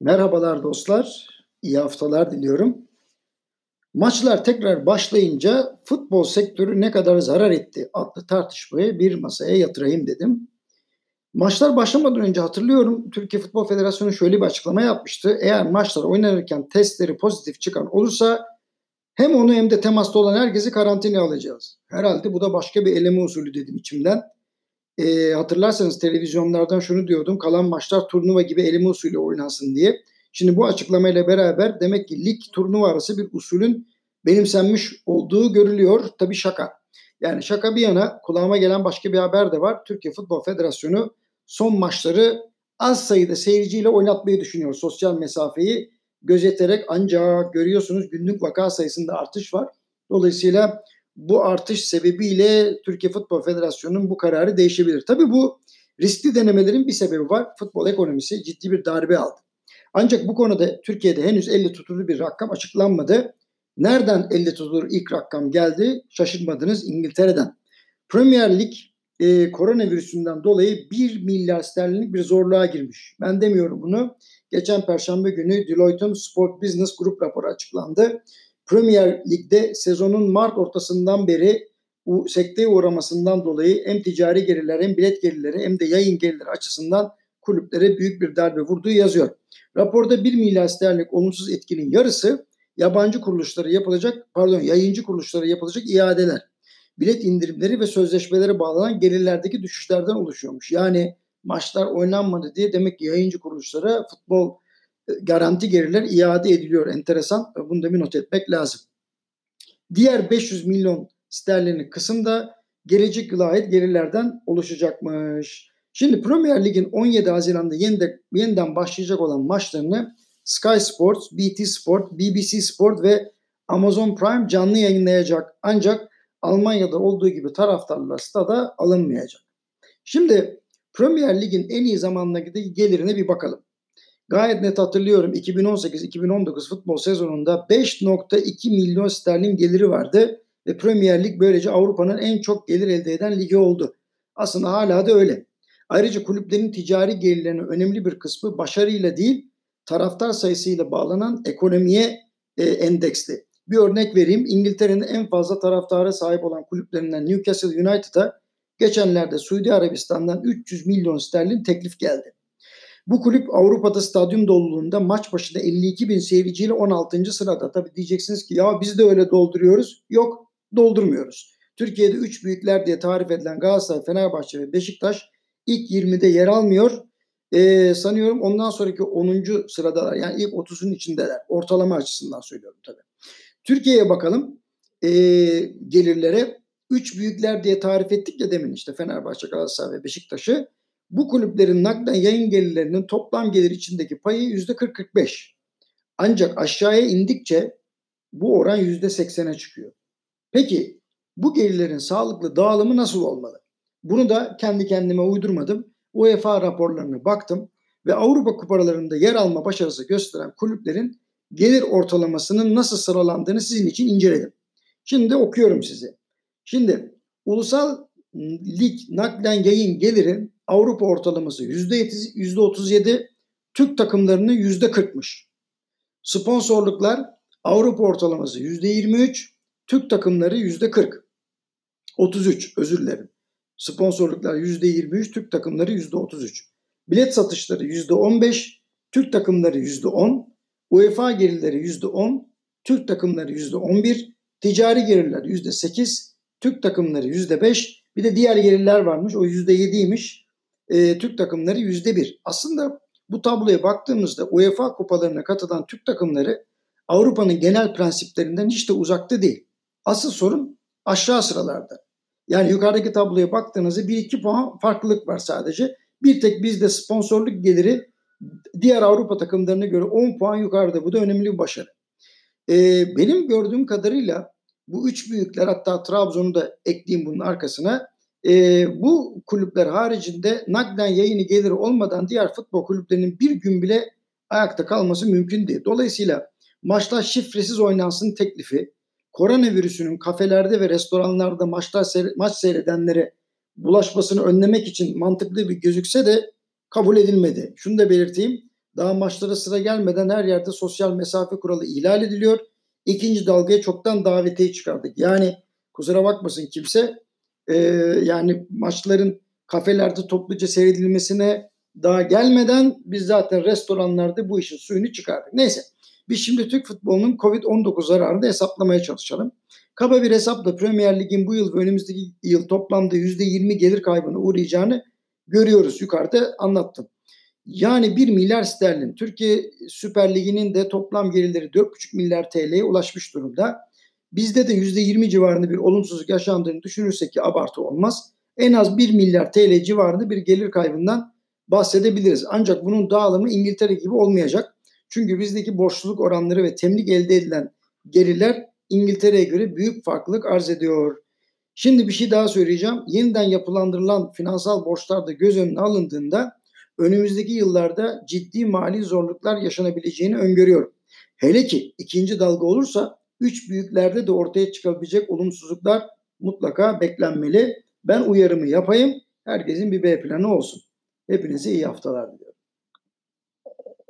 Merhabalar dostlar, iyi haftalar diliyorum. Maçlar tekrar başlayınca futbol sektörü ne kadar zarar etti adlı tartışmayı bir masaya yatırayım dedim. Maçlar başlamadan önce hatırlıyorum Türkiye Futbol Federasyonu şöyle bir açıklama yapmıştı. Eğer maçlar oynanırken testleri pozitif çıkan olursa hem onu hem de temasta olan herkesi karantinaya alacağız. Herhalde bu da başka bir eleme usulü dedim içimden. E, hatırlarsanız televizyonlardan şunu diyordum. Kalan maçlar turnuva gibi eleme usulü oynansın diye. Şimdi bu açıklamayla beraber demek ki lig turnuva arası bir usulün benimsenmiş olduğu görülüyor. Tabii şaka. Yani şaka bir yana kulağıma gelen başka bir haber de var. Türkiye Futbol Federasyonu son maçları az sayıda seyirciyle oynatmayı düşünüyor. Sosyal mesafeyi gözeterek ancak görüyorsunuz günlük vaka sayısında artış var. Dolayısıyla bu artış sebebiyle Türkiye Futbol Federasyonu'nun bu kararı değişebilir. Tabii bu riskli denemelerin bir sebebi var. Futbol ekonomisi ciddi bir darbe aldı. Ancak bu konuda Türkiye'de henüz 50 tutulur bir rakam açıklanmadı. Nereden 50 tutulur ilk rakam geldi? Şaşırmadınız İngiltere'den. Premier Lig e, koronavirüsünden dolayı 1 milyar sterlinlik bir zorluğa girmiş. Ben demiyorum bunu. Geçen perşembe günü Deloitte'un Sport Business Group raporu açıklandı. Premier Lig'de sezonun Mart ortasından beri bu sekteye uğramasından dolayı hem ticari gelirler hem bilet gelirleri hem de yayın gelirleri açısından kulüplere büyük bir darbe vurduğu yazıyor. Raporda 1 milyar sterlinlik olumsuz etkinin yarısı yabancı kuruluşlara yapılacak, pardon yayıncı kuruluşlara yapılacak iadeler, bilet indirimleri ve sözleşmelere bağlanan gelirlerdeki düşüşlerden oluşuyormuş. Yani maçlar oynanmadı diye demek ki yayıncı kuruluşlara futbol garanti gelirler iade ediliyor. Enteresan. Bunu da bir not etmek lazım. Diğer 500 milyon sterlinlik kısım da gelecek yıla ait gelirlerden oluşacakmış. Şimdi Premier Lig'in 17 Haziran'da yeniden, yeniden başlayacak olan maçlarını Sky Sports, BT Sport, BBC Sport ve Amazon Prime canlı yayınlayacak. Ancak Almanya'da olduğu gibi taraftarlar stada alınmayacak. Şimdi Premier Lig'in en iyi zamanındaki gelirine bir bakalım. Gayet net hatırlıyorum 2018-2019 futbol sezonunda 5.2 milyon sterlin geliri vardı ve Premier Lig böylece Avrupa'nın en çok gelir elde eden ligi oldu. Aslında hala da öyle. Ayrıca kulüplerin ticari gelirlerinin önemli bir kısmı başarıyla değil taraftar sayısıyla bağlanan ekonomiye e, endeksli. Bir örnek vereyim. İngiltere'nin en fazla taraftara sahip olan kulüplerinden Newcastle United'a geçenlerde Suudi Arabistan'dan 300 milyon sterlin teklif geldi. Bu kulüp Avrupa'da stadyum doluluğunda maç başına 52 bin seyirciyle 16. sırada. Tabii diyeceksiniz ki ya biz de öyle dolduruyoruz. Yok doldurmuyoruz. Türkiye'de 3 büyükler diye tarif edilen Galatasaray, Fenerbahçe ve Beşiktaş ilk 20'de yer almıyor. Ee, sanıyorum ondan sonraki 10. sıradalar. Yani ilk 30'un içindeler. Ortalama açısından söylüyorum tabii. Türkiye'ye bakalım. Ee, gelirlere 3 büyükler diye tarif ettik ya demin işte Fenerbahçe, Galatasaray ve Beşiktaş'ı. Bu kulüplerin naklen yayın gelirlerinin toplam gelir içindeki payı yüzde 40-45. Ancak aşağıya indikçe bu oran yüzde 80'e çıkıyor. Peki bu gelirlerin sağlıklı dağılımı nasıl olmalı? Bunu da kendi kendime uydurmadım. UEFA raporlarına baktım ve Avrupa kupalarında yer alma başarısı gösteren kulüplerin gelir ortalamasının nasıl sıralandığını sizin için inceledim. Şimdi okuyorum size. Şimdi ulusal lig naklen yayın gelirin Avrupa ortalaması %37, Türk takımlarının %40'mış. Sponsorluklar Avrupa ortalaması %23, Türk takımları %40. 33 özür dilerim. Sponsorluklar %23, Türk takımları %33. Bilet satışları %15, Türk takımları %10, UEFA gelirleri %10, Türk takımları %11, ticari gelirler %8, Türk takımları %5, bir de diğer gelirler varmış o %7'ymiş e, Türk takımları yüzde bir. Aslında bu tabloya baktığımızda UEFA kupalarına katılan Türk takımları Avrupa'nın genel prensiplerinden hiç de uzakta değil. Asıl sorun aşağı sıralarda. Yani yukarıdaki tabloya baktığınızda 1-2 puan farklılık var sadece. Bir tek bizde sponsorluk geliri diğer Avrupa takımlarına göre 10 puan yukarıda. Bu da önemli bir başarı. Ee, benim gördüğüm kadarıyla bu üç büyükler hatta Trabzon'u da ekleyeyim bunun arkasına e, bu kulüpler haricinde naklen yayını geliri olmadan diğer futbol kulüplerinin bir gün bile ayakta kalması mümkün değil. Dolayısıyla maçlar şifresiz oynansın teklifi, koronavirüsünün kafelerde ve restoranlarda maçlar seyre, maç seyredenlere bulaşmasını önlemek için mantıklı bir gözükse de kabul edilmedi. Şunu da belirteyim. Daha maçlara sıra gelmeden her yerde sosyal mesafe kuralı ihlal ediliyor. İkinci dalgaya çoktan davetiye çıkardık. Yani kusura bakmasın kimse e, yani maçların kafelerde topluca seyredilmesine daha gelmeden biz zaten restoranlarda bu işin suyunu çıkardık. Neyse biz şimdi Türk futbolunun Covid-19 zararını hesaplamaya çalışalım. Kaba bir hesapla Premier Lig'in bu yıl ve önümüzdeki yıl toplamda %20 gelir kaybına uğrayacağını görüyoruz. Yukarıda anlattım. Yani 1 milyar sterlin. Türkiye Süper Ligi'nin de toplam gelirleri 4,5 milyar TL'ye ulaşmış durumda. Bizde de %20 civarında bir olumsuzluk yaşandığını düşünürsek ki abartı olmaz. En az 1 milyar TL civarında bir gelir kaybından bahsedebiliriz. Ancak bunun dağılımı İngiltere gibi olmayacak. Çünkü bizdeki borçluluk oranları ve temlik elde edilen gelirler İngiltere'ye göre büyük farklılık arz ediyor. Şimdi bir şey daha söyleyeceğim. Yeniden yapılandırılan finansal borçlar da göz önüne alındığında önümüzdeki yıllarda ciddi mali zorluklar yaşanabileceğini öngörüyorum. Hele ki ikinci dalga olursa üç büyüklerde de ortaya çıkabilecek olumsuzluklar mutlaka beklenmeli. Ben uyarımı yapayım. Herkesin bir B planı olsun. Hepinize iyi haftalar diliyorum.